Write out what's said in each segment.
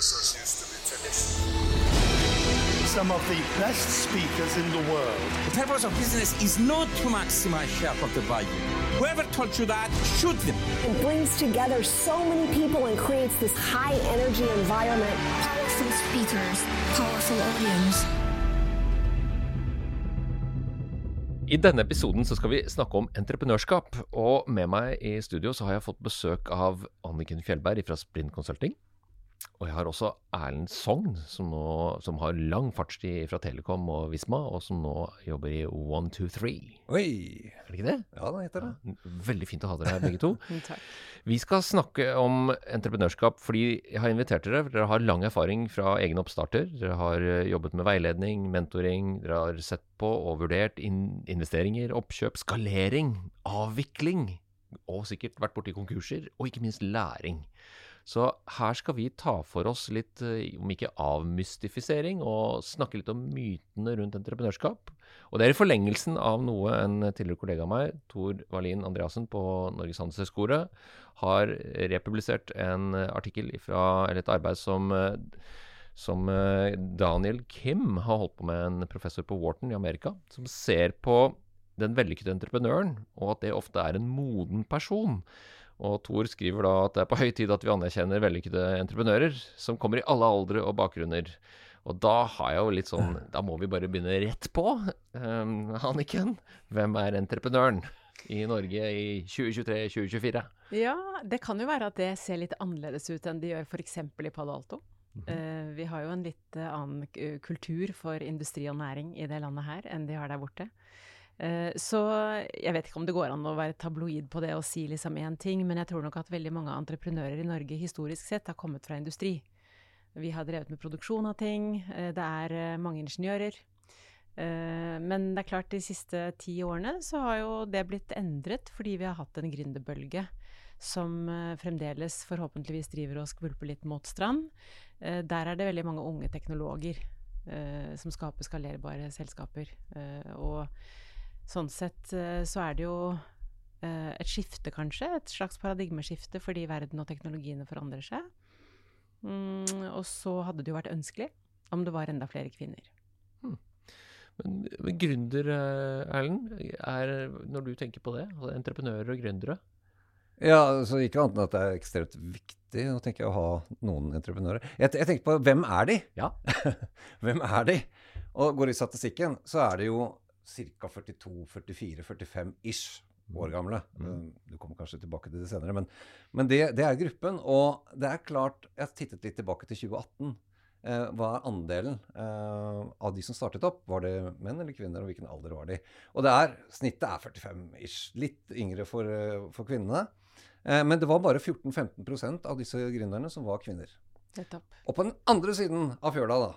Christmas used to be tradition. Some of the best speakers in the world. The purpose of business is not to maximize shareholder value. Whoever told you that, shoot them. It brings together so many people and creates this high energy environment. Powerful speakers, powerful audience. I denne episoden så skal vi snakke om entreprenørskap. Og med meg i studio så har jeg fått besøk av Anniken Fjellberg fra Sprint Consulting. Og jeg har også Erlend Sogn, som, nå, som har lang fartstid fra Telekom og Visma, og som nå jobber i 123. Oi! Er det ikke det? Ja, det heter det. Veldig fint å ha dere her, begge to. Takk. Vi skal snakke om entreprenørskap fordi jeg har invitert dere. for Dere har lang erfaring fra egne oppstarter. Dere har eh, jobbet med veiledning, mentoring. Dere har sett på og vurdert in investeringer, oppkjøp, skalering, avvikling. Og sikkert vært borti konkurser. Og ikke minst læring. Så her skal vi ta for oss litt, eh, om ikke avmystifisering, og snakke litt om mytene rundt entreprenørskap. Og det er i forlengelsen av noe en tidligere kollega av meg, Tor Wallin Andreassen på Norges handelshøyskole, har republisert en artikkel fra, et arbeid som, eh, som eh, Daniel Kim har holdt på med, en professor på Wharton i Amerika, som ser på den vellykkede entreprenøren, og at det ofte er en moden person. Og Thor skriver da at det er på høy tid at vi anerkjenner vellykkede entreprenører som kommer i alle aldre og bakgrunner. Og da har jeg jo litt sånn Da må vi bare begynne rett på. Um, Anniken, hvem er entreprenøren i Norge i 2023-2024? Ja, det kan jo være at det ser litt annerledes ut enn de gjør f.eks. i Palo Alto. Eh, vi har jo en litt eh, annen kultur for industri og næring i det landet her enn de har der borte. Eh, Så jeg vet ikke om det går an å være tabloid på det og si liksom én ting, men jeg tror nok at veldig mange entreprenører i Norge historisk sett har kommet fra industri. Vi har drevet med produksjon av ting, eh, det er eh, mange ingeniører. Men det er klart, de siste ti årene så har jo det blitt endret fordi vi har hatt en gründerbølge som fremdeles forhåpentligvis driver og skvulper litt mot strand. Der er det veldig mange unge teknologer som skaper skalerbare selskaper. Og sånn sett eh, så er det jo eh, et skifte, kanskje. Et slags paradigmeskifte fordi verden og teknologiene forandrer seg. Mm, og så hadde det jo vært ønskelig om det var enda flere kvinner. Men, men gründer, eh, Erlend, er, når du tenker på det, altså entreprenører og gründere Ja, så ikke annet enn at det er ekstremt viktig nå tenker jeg, å ha noen entreprenører. Jeg, jeg tenker på hvem er de? Ja. hvem er de? Og går i statistikken, så er det jo ca. 42-44-45 ish år gamle. Du kommer kanskje tilbake til det senere, men, men det, det er gruppen. Og det er klart Jeg har tittet litt tilbake til 2018. Eh, hva er andelen eh, av de som startet opp? Var det menn eller kvinner, og hvilken alder var de? Og det er, snittet er 45-ish. Litt yngre for, eh, for kvinnene. Eh, men det var bare 14-15% av disse gründerne som var kvinner. Og på den andre siden av fjøla, da,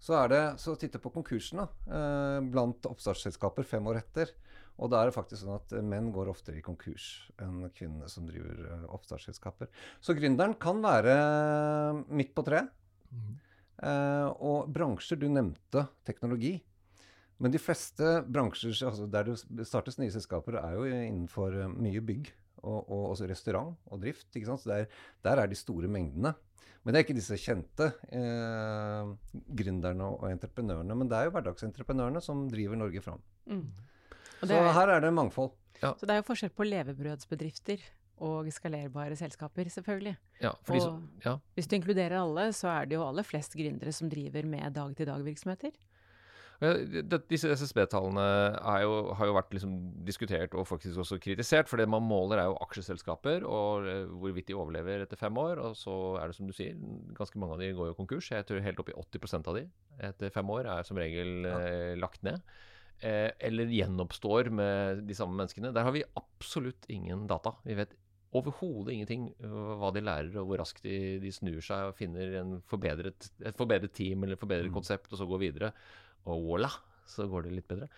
så er det så titte på konkursene eh, blant oppstartsselskaper fem år etter. Og da er det faktisk sånn at eh, menn går oftere i konkurs enn kvinnene som driver eh, oppstartsselskaper. Så gründeren kan være midt på treet. Eh, og bransjer Du nevnte teknologi. Men de fleste bransjer altså der det startes nye selskaper, er jo innenfor eh, mye bygg. Og, og også restaurant og drift. ikke sant? Så der, der er de store mengdene. Men det er ikke disse kjente eh, gründerne og, og entreprenørene. Men det er jo hverdagsentreprenørene som driver Norge fram. Mm. Så er- her er det mangfold. Så det er jo forskjell på levebrødsbedrifter og skalerbare selskaper, selvfølgelig. Ja, Og som, ja. hvis du inkluderer alle, så er det jo aller flest gründere som driver med dag-til-dag-virksomheter. Disse SSB-tallene har jo vært liksom diskutert og faktisk også kritisert. For det man måler, er jo aksjeselskaper og eh, hvorvidt de overlever etter fem år. Og så er det som du sier, ganske mange av de går jo konkurs. Jeg tror helt opp i 80% av de etter fem år er som regel ja. lagt ned. Eh, eller gjenoppstår med de samme menneskene. Der har vi absolutt ingen data. Vi vet overhodet ingenting hva de lærer, og hvor raskt de, de snur seg og finner en forbedret, et forbedret team eller et forbedret konsept, og så går videre. Og voilà, så går det litt bedre.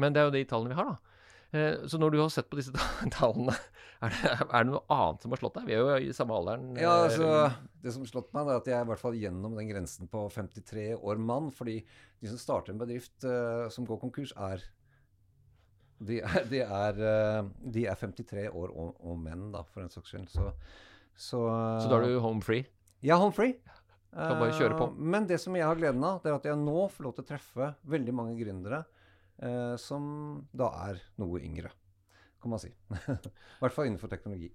Men det er jo de tallene vi har, da. Eh, Så når du har sett på disse tallene, er det, er det noe annet som har slått deg? Vi er jo i samme alderen. Ja, eh, altså, Det som har slått meg, er at jeg er i hvert fall gjennom den grensen på 53 år mann. Fordi de som starter en bedrift uh, som går konkurs, er de er, de er, uh, de er 53 år og, og menn, da, for en saks skyld. Så, så, Så da er du home free? Ja, home free. Kan bare kjøre på. Eh, Men det som jeg har gleden av, det er at jeg nå får lov til å treffe veldig mange gründere eh, som da er noe yngre, kan man si. I hvert fall innenfor teknologi.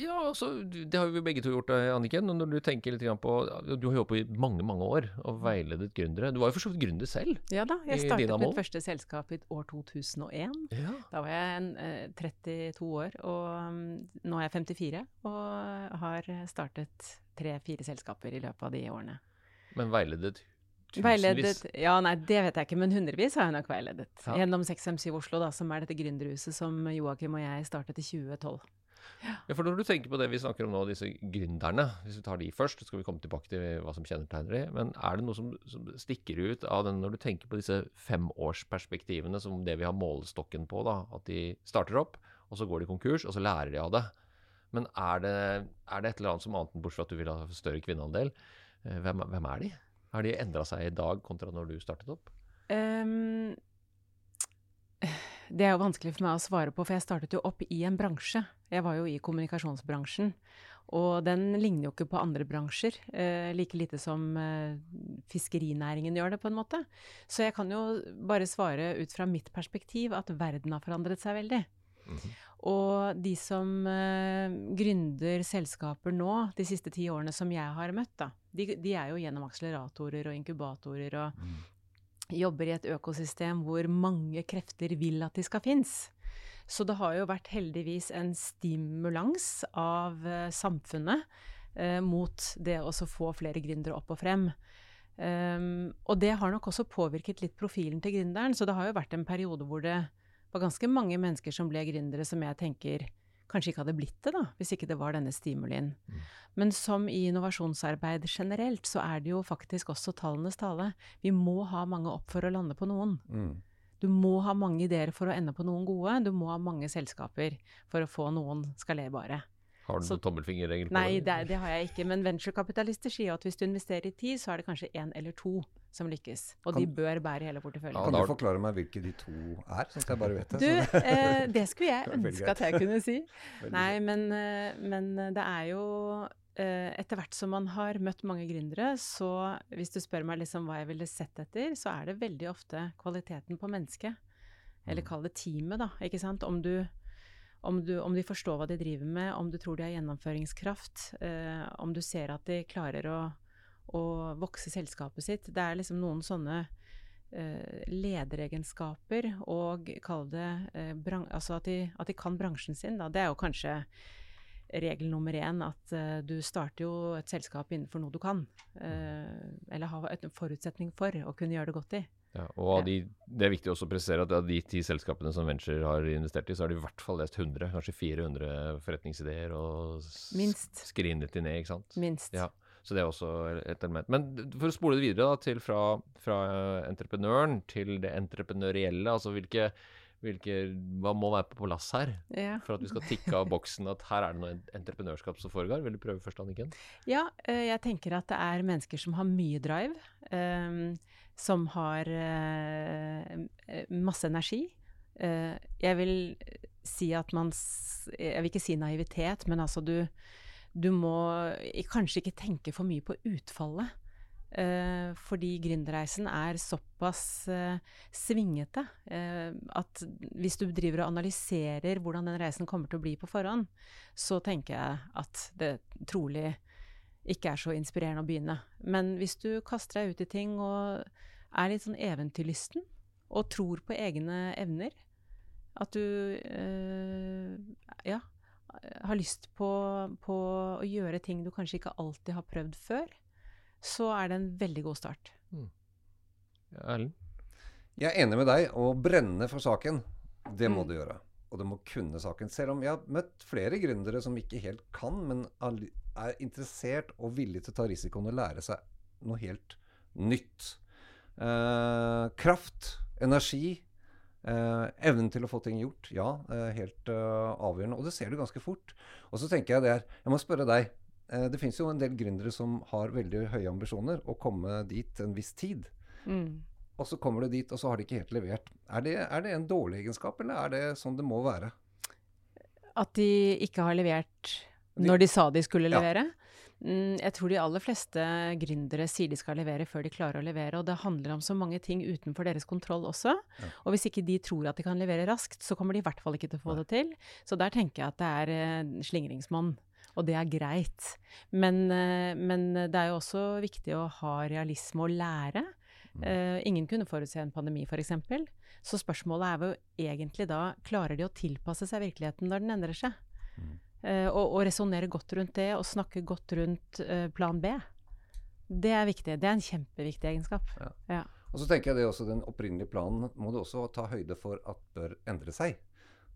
Ja, altså, det har vi begge to gjort, eh, Anniken. Og når du tenker litt på Du har jobbet i mange, mange år og veiledet gründere. Du var jo for så vidt gründer selv. Ja da, jeg startet mitt første selskap i år 2001. Ja. Da var jeg en, eh, 32 år, og mm, nå er jeg 54 og har startet tre-fire selskaper i løpet av de årene. Men veiledet. Veiledet Ja, nei, det vet jeg ikke, men hundrevis har jeg nok veiledet. Ja. Gjennom 6MC Oslo, da, som er dette gründerhuset som Joakim og jeg startet i 2012. Ja, for når du tenker på det vi snakker om nå, disse gründerne, hvis vi tar de først, så skal vi komme tilbake til hva som kjennetegner de, men er det noe som, som stikker ut av den når du tenker på disse femårsperspektivene som det vi har målestokken på, da, at de starter opp, og så går de konkurs, og så lærer de av det. Men er det, er det et eller annet som annet enn bortsett fra at du vil ha større kvinneandel? Eh, Hvem, hvem er de? Har de endra seg i dag kontra når du startet opp? Ehm, det er jo vanskelig for meg å svare på, for jeg startet jo opp i en bransje. Jeg var jo i kommunikasjonsbransjen. Og den ligner jo ikke på andre bransjer, eh, like lite som eh, fiskerinæringen gjør det, på en måte. Så jeg kan jo bare svare ut fra mitt perspektiv at verden har forandret seg veldig. Og de som eh, gründer selskaper nå, de siste ti årene som jeg har møtt, da, de, de er jo gjennom akseleratorer og inkubatorer og jobber i et økosystem hvor mange krefter vil at de skal finnes. Så det har jo vært heldigvis en stimulans av eh, samfunnet eh, mot det å få flere gründere opp og frem. Um, og det har nok også påvirket litt profilen til gründeren, så det har jo vært en periode hvor det var ganske mange mennesker som ble gründere som jeg tenker kanskje ikke hadde blitt det, da, hvis ikke det var denne stimulien. Men som i innovasjonsarbeid generelt, så er det jo faktisk også tallenes tale. Vi må ha mange opp for å lande på noen. Mm. Du må ha mange ideer for å ende på noen gode. Du må ha mange selskaper for å få noen skalerbare. Har du Så- noen tommelfingerregel på Nei, det? Nei, det har jeg ikke. Men venturekapitalister sier at hvis du investerer i ti, så er det kanskje én eller to som lykkes. Og de bør bære hele porteføljen. Ja, Kan du forklare meg hvilke de to er, sånn at jeg bare vet det? Du, eh, det skulle jeg ønske at jeg kunne si. Nei, men, eh, men det er jo eh, Etter hvert som man har møtt mange gründere, så hvis du spør meg liksom hva jeg ville sett etter, så er det veldig ofte kvaliteten på mennesket. Eller kall det teamet, da. ikke sant? Om, du, om, du, om de forstår hva de driver med, om du tror de har gjennomføringskraft, eh, om du ser at de klarer å, å vokse selskapet sitt. Det er liksom noen sånne uh, lederegenskaper og kall det uh, altså at de, at de kan bransjen sin. Da. Det er jo kanskje regel nummer én at uh, du starter jo et selskap innenfor noe du kan. Uh, eller har en forutsetning for å kunne gjøre det godt i. Ja, og de, det er viktig også å presisere at av de ti selskapene som Venture har investert i, så har de i hvert fall lest 100, kanskje 400 forretningsideer og Minst. skrinet de ned, ikke sant? Minst. Ja, så det er også et element. Men for å spole det videre da, til fra, fra eh, entreprenøren til det entreprenørielle, altså hvilke, hvilke, hva må være på plass her Ja. for at vi skal tikke av boksen at her er det noe entreprenørskap som foregår? Vil du prøve først, Anniken? Ja, eh, jeg tenker at det er mennesker som har mye drive, ehm, som har eh, eh, masse energi. Eh, jeg vil si at man Jeg vil ikke si naivitet, men altså du, du må kanskje ikke tenke for mye på utfallet. Eh, fordi gründerreisen er såpass eh, svingete eh, at hvis du driver og analyserer hvordan den reisen kommer til å bli på forhånd, så tenker jeg at det trolig ikke er så inspirerende å begynne. Men hvis du kaster deg ut i ting og er litt sånn eventyrlysten, og tror på egne evner, at du eh, ja, har lyst på, på å gjøre ting du kanskje ikke alltid har prøvd før, så er det en veldig god start. Ja, Erlend? Jeg er enig med deg. Å brenne for saken, det må Mm. du gjøre. Og du må kunne saken. Selv om jeg har møtt flere gründere som ikke helt kan, men er er interessert og villig til å ta risikoen og lære seg noe helt nytt. Eh, kraft, energi, eh, evnen til å få ting gjort. Ja, eh, helt eh, avgjørende. Og det ser du ganske fort. Og så tenker jeg det er Jeg må spørre deg. Eh, det fins jo en del gründere som har veldig høye ambisjoner, å komme dit en viss tid. Mm. Og så kommer du dit, og så har de ikke helt levert. Er det, er det en dårlig egenskap, eller er det sånn det må være? At de ikke har levert når de sa de skulle levere. Mm, jeg tror de aller fleste gründere sier de skal levere før de klarer å levere, og det handler om så mange ting utenfor deres kontroll også. Ja. Og hvis ikke de tror at de kan levere raskt, så kommer de i hvert fall ikke til å få Nei. det til. Så der tenker jeg at det er eh, slingringsmonn. Og det er greit. Men, eh, men, det er jo også viktig å ha realisme og lære. Mm. Uh, ingen kunne forutse en pandemi, f.eks. Så spørsmålet er jo egentlig da klarer de å tilpasse seg virkeligheten når den endrer seg? Mm. Uh, og, og resonnere godt rundt det, og snakke godt rundt uh, plan B. Det er viktig. Det er en kjempeviktig egenskap. Ja. Ja. Og så tenker jeg det også Den opprinnelige planen må du også ta høyde for at bør endre seg.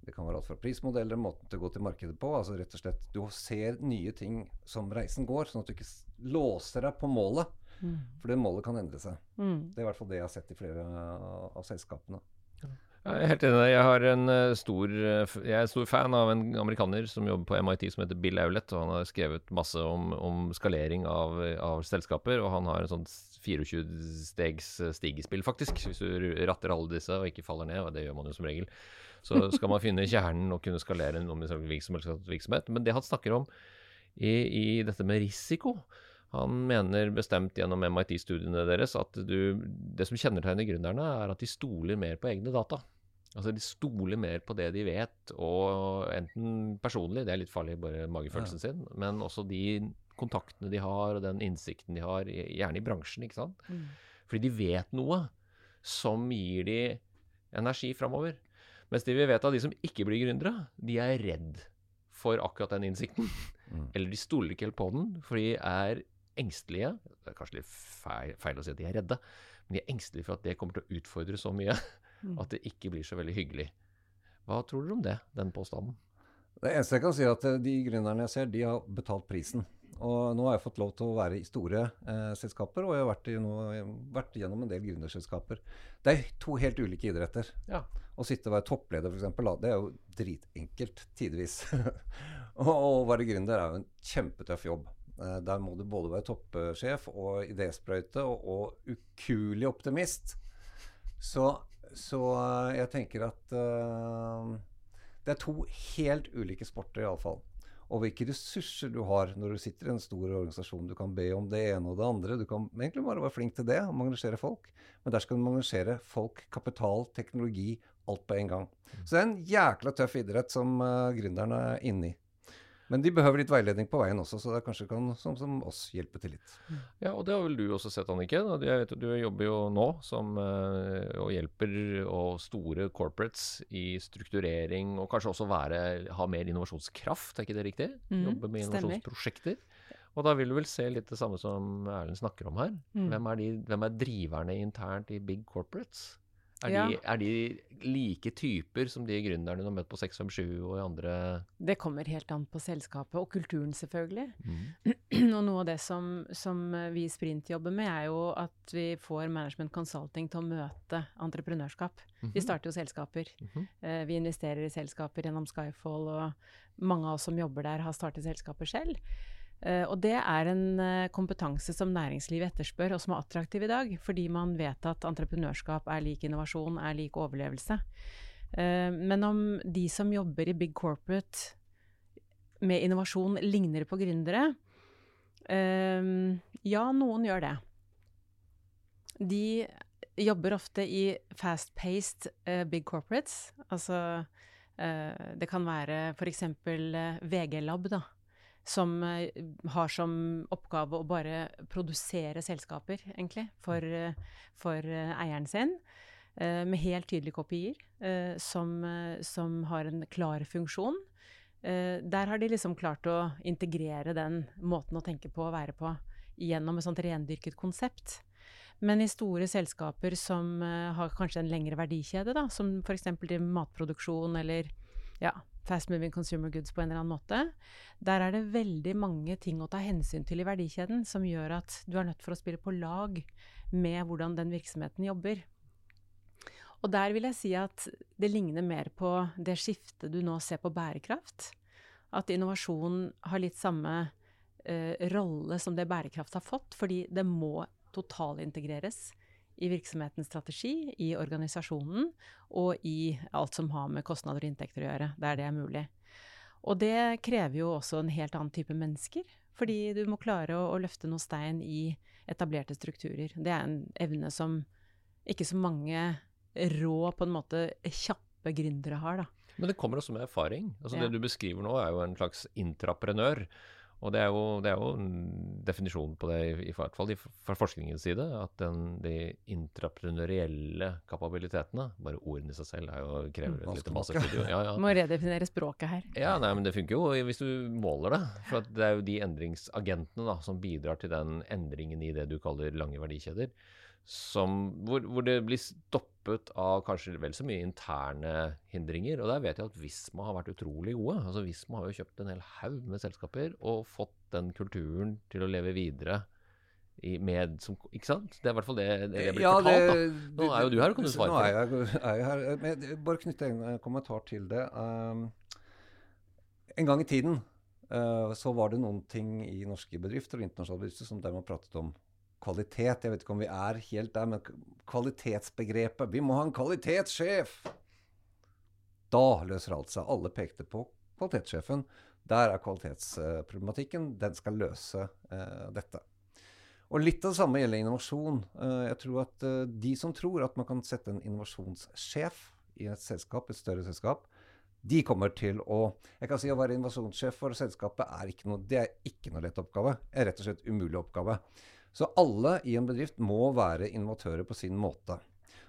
Det kan være alt fra prismodeller, måten til å gå til markedet på. altså rett og slett Du ser nye ting som reisen går, sånn at du ikke låser deg på målet. Mm. For det målet kan endre seg. Mm. Det er i hvert fall det jeg har sett i flere av selskapene. Jeg er helt enig. Jeg, har en eh, stor, eh, jeg er stor fan av en amerikaner som jobber på MIT som heter Bill Aulett. og Han har skrevet masse om, om skalering av, av, selskaper. Og han har en sånn 24-stegs eh, stigespill, faktisk. Hvis du ratter alle disse og ikke faller ned, og det gjør man jo som regel, så skal man finne kjernen og kunne skalere en virksomhet. Men det han snakker om i, i dette med risiko han mener bestemt gjennom MIT-studiene deres at du, det som kjennetegner gründerne, er at de stoler mer på egne data. Altså De stoler mer på det de vet, og enten personlig, det er litt farlig, bare magefølelsen ja. sin, men også de kontaktene de har, og den innsikten de har, gjerne i bransjen. ikke sant? Mm. Fordi de vet noe som gir de energi framover. Mens de vi vet av de som ikke blir gründere, de er redd for akkurat den innsikten. Mm. Eller de stoler ikke helt på den, for de er engstelige. Det er kanskje litt feil, feil å si at de er redde, men de er engstelige for at det kommer til å utfordre så mye. At det ikke blir så veldig hyggelig. Hva tror dere om det, den påstanden? Det eneste jeg kan si, er at eh, de gründerne jeg ser, de har betalt prisen. Og nå har jeg fått lov til å være i store eh, selskaper, og jeg har vært, i noe, vært, gjennom en del gründerselskaper. Det er to helt ulike idretter. Ja. Å sitte og være toppleder, f.eks., det er jo dritenkelt tidvis. å være gründer er jo en kjempetøff jobb. Eh, der må du både være toppsjef og idésprøyte og, og ukuelig optimist. Så så eh, jeg tenker at uh, det er to helt ulike sporter, iallfall. Og hvilke ressurser du har når du sitter i en stor organisasjon. Du kan be om det ene og det andre. Du kan egentlig bare være flink til det, og engasjere folk. Men der skal du engasjere folk, kapital, teknologi, alt på en gang. Så det er en jækla tøff idrett som uh, gründerne er inne i. Men de behøver litt veiledning på veien også, så det kanskje kan som, som oss hjelpe til litt. Ja, og det har vel du også sett, Anniken. Jeg vet, du jobber jo nå som, uh, og hjelper og store corporates i strukturering, og kanskje også være, ha mer innovasjonskraft, er ikke det riktig? Mm, Jobbe med innovasjonsprosjekter. Og da vil du vel se litt det samme som Erlend snakker om her. Mm. Hvem, er de, hvem er driverne internt i big corporates? Er, ja. de, er, de, like typer som de gründerne du har møtt på 657 og i andre Det kommer helt an på selskapet, og kulturen selvfølgelig. Mm. og noe av det som, som, vi i Sprint jobber med, er jo at vi får Management Consulting til å møte entreprenørskap. Mm -hmm. Vi mhm. starter jo selskaper. Mm -hmm. vi investerer i selskaper gjennom Skyfall, og mange av oss som jobber der, har startet selskaper selv. Uh, og det er en uh, kompetanse som næringslivet etterspør, og som er attraktiv i dag. Fordi man vet at entreprenørskap er lik innovasjon, er lik overlevelse. Uh, men om de som jobber i big corporate med innovasjon, ligner på gründere Ja, noen gjør det. De jobber ofte i fast-paced big corporates. Altså det kan være f.eks. VG Lab, da som eh, har som oppgave å bare produsere selskaper, egentlig, for, eh, for eh, eieren sin. Med helt tydelige kopier, som, som har en klar funksjon. Der har de liksom klart å integrere den måten å tenke på og være på gjennom et sånt rendyrket konsept. Men i store selskaper som har kanskje en lengre verdikjede, da, som f.eks. matproduksjon eller ja, fast moving consumer goods på en eller annen måte. Der er det veldig mange ting å ta hensyn til i verdikjeden som gjør at du er nødt for å spille på lag med hvordan den virksomheten jobber. Og der vil jeg si at det ligner mer på det skiftet du nå ser på bærekraft. At innovasjon har litt samme uh, rolle som det bærekraft har fått, fordi det må totalintegreres i virksomhetens strategi, i organisasjonen og i alt som har med kostnader og inntekter å gjøre, der det er mulig. Og det krever jo også en helt annen type mennesker. Fordi du må klare å, å løfte noe stein i etablerte strukturer. Det er en evne som ikke så mange rå, på en måte kjappe gründere har, da. Men det kommer også med erfaring. Altså Ja. Det du beskriver nå, er jo en slags intraprenør. Og det er jo, det er jo en definisjon på det, i, i hvert fall i- fra forskningens side, at den, de intrapreneurielle kapabilitetene Bare ordene i seg selv er jo, krever et lite masterstudio. Ja, ja. Må redefinere språket her. Ja, nei, men det funker jo hvis du måler det. For at det er jo de endringsagentene da, som bidrar til den endringen i det du kaller lange verdikjeder. Som, hvor, hvor det blir stoppet av kanskje vel så mye interne hindringer. Og der vet jeg at Visma har vært utrolig gode. Altså Visma har jo kjøpt en hel haug med selskaper og fått den kulturen til å leve videre i, med som Ikke sant? Det er i hvert fall det det, det blir fortalt. da. Nå er jo du her og kan du svare Nå det. jeg, er jeg her. Men jeg- bare knytte en kommentar til det. Um, en gang i tiden uh, så var det noen ting i norske bedrifter og internasjonale bedrifter som de har pratet om kvalitet. Jeg vet ikke om vi er helt der, men kvalitetsbegrepet Vi må ha en kvalitetssjef! Da løser alt seg. Alle pekte på kvalitetssjefen. Der er kvalitetsproblematikken. Den skal løse eh, dette. Og litt av det samme gjelder innovasjon. Eh, jeg tror at eh, de som tror at man kan sette en innovasjonssjef i et selskap, et større selskap, de kommer til å Jeg kan si å være innovasjonssjef for selskapet er ikke noe, det er ikke noe lett oppgave. Det er rett og slett umulig oppgave. Så alle i en bedrift må være innovatører på sin måte.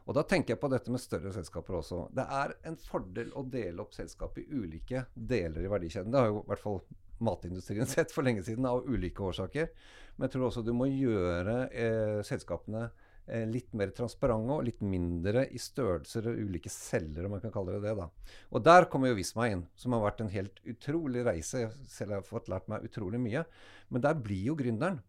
Og da tenker jeg på dette med større selskaper også. Det er en fordel å dele opp selskapet i ulike deler i verdikjeden. Det har jo i hvert fall matindustrien sett for lenge siden, av ulike årsaker. Men jeg tror også du må gjøre eh, selskapene eh, litt mer transparente og litt mindre i størrelser og ulike celler, om man kan kalle det det. da. Og der kommer jo Visma inn, som har vært en helt utrolig reise. Selv har jeg fått lært meg utrolig mye. Men der blir jo gründeren.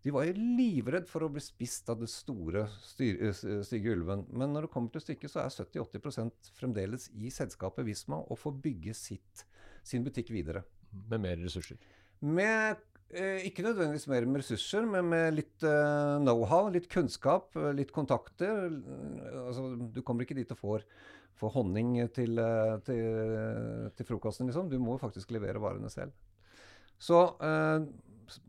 De var jo livredd for å bli spist av det store, eh, stygge ulven. Men når det kommer til stykket, så er 70-80% fremdeles i selskapet Visma og får bygge sitt, sin butikk videre. Med mer ressurser. Med eh, ikke nødvendigvis mer med ressurser, men med litt eh, know-how, litt kunnskap, eh, litt kontakter. Eh, Altså, du kommer ikke dit og får, får honning til, eh, til, til frokosten, liksom. Du må faktisk levere varene selv. Så eh,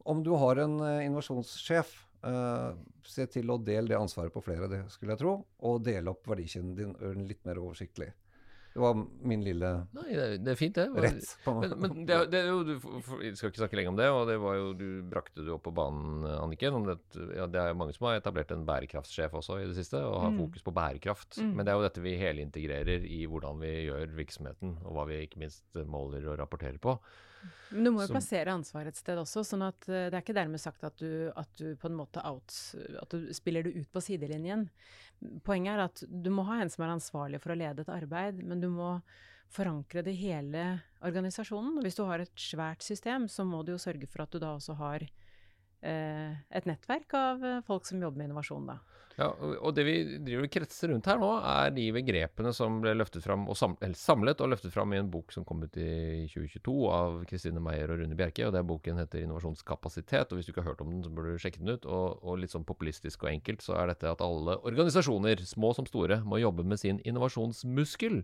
om du har en eh, innovasjonssjef, eh, se til å dele det ansvaret på flere, det skulle jeg tro. Og dele opp verdikjeden din gjør den litt mer oversiktlig. Det var min lille Nei, det, er- det er fint, det. Var, rett. På, Men, men det, det jo, du f- skal ikke snakke lenge om det, og det var jo, du brakte det opp på banen, Anniken. Om det, ja, det er mange som har etablert en bærekraftsjef også i det siste, og har fokus på bærekraft. Men det er jo dette vi helintegrerer i hvordan vi gjør virksomheten, og hva vi ikke minst måler og rapporterer på. Men du må jo Som- plassere ansvaret et sted også, sånn at eh, det er ikke dermed sagt at du, at du på en måte out, at du spiller det ut på sidelinjen. Poenget er at du må ha en som er ansvarlig for å lede et arbeid, men du må forankre det i hele organisasjonen. Og hvis du har et svært system, så må du jo sørge for at du da også har et nettverk av eh, folk som jobber med innovasjon, da. Ja, og det vi driver kretser rundt her nå, er de begrepene som ble løftet fram og samlet og løftet fram i en bok som kom ut i 2022 av Kristine Meyer og Rune Bjerke. og den Boken heter 'Innovasjonskapasitet'. og Hvis du ikke har hørt om den, så burde du sjekke den ut. Og, og litt sånn populistisk og enkelt så er dette at alle organisasjoner, små som store, må jobbe med sin innovasjonsmuskel.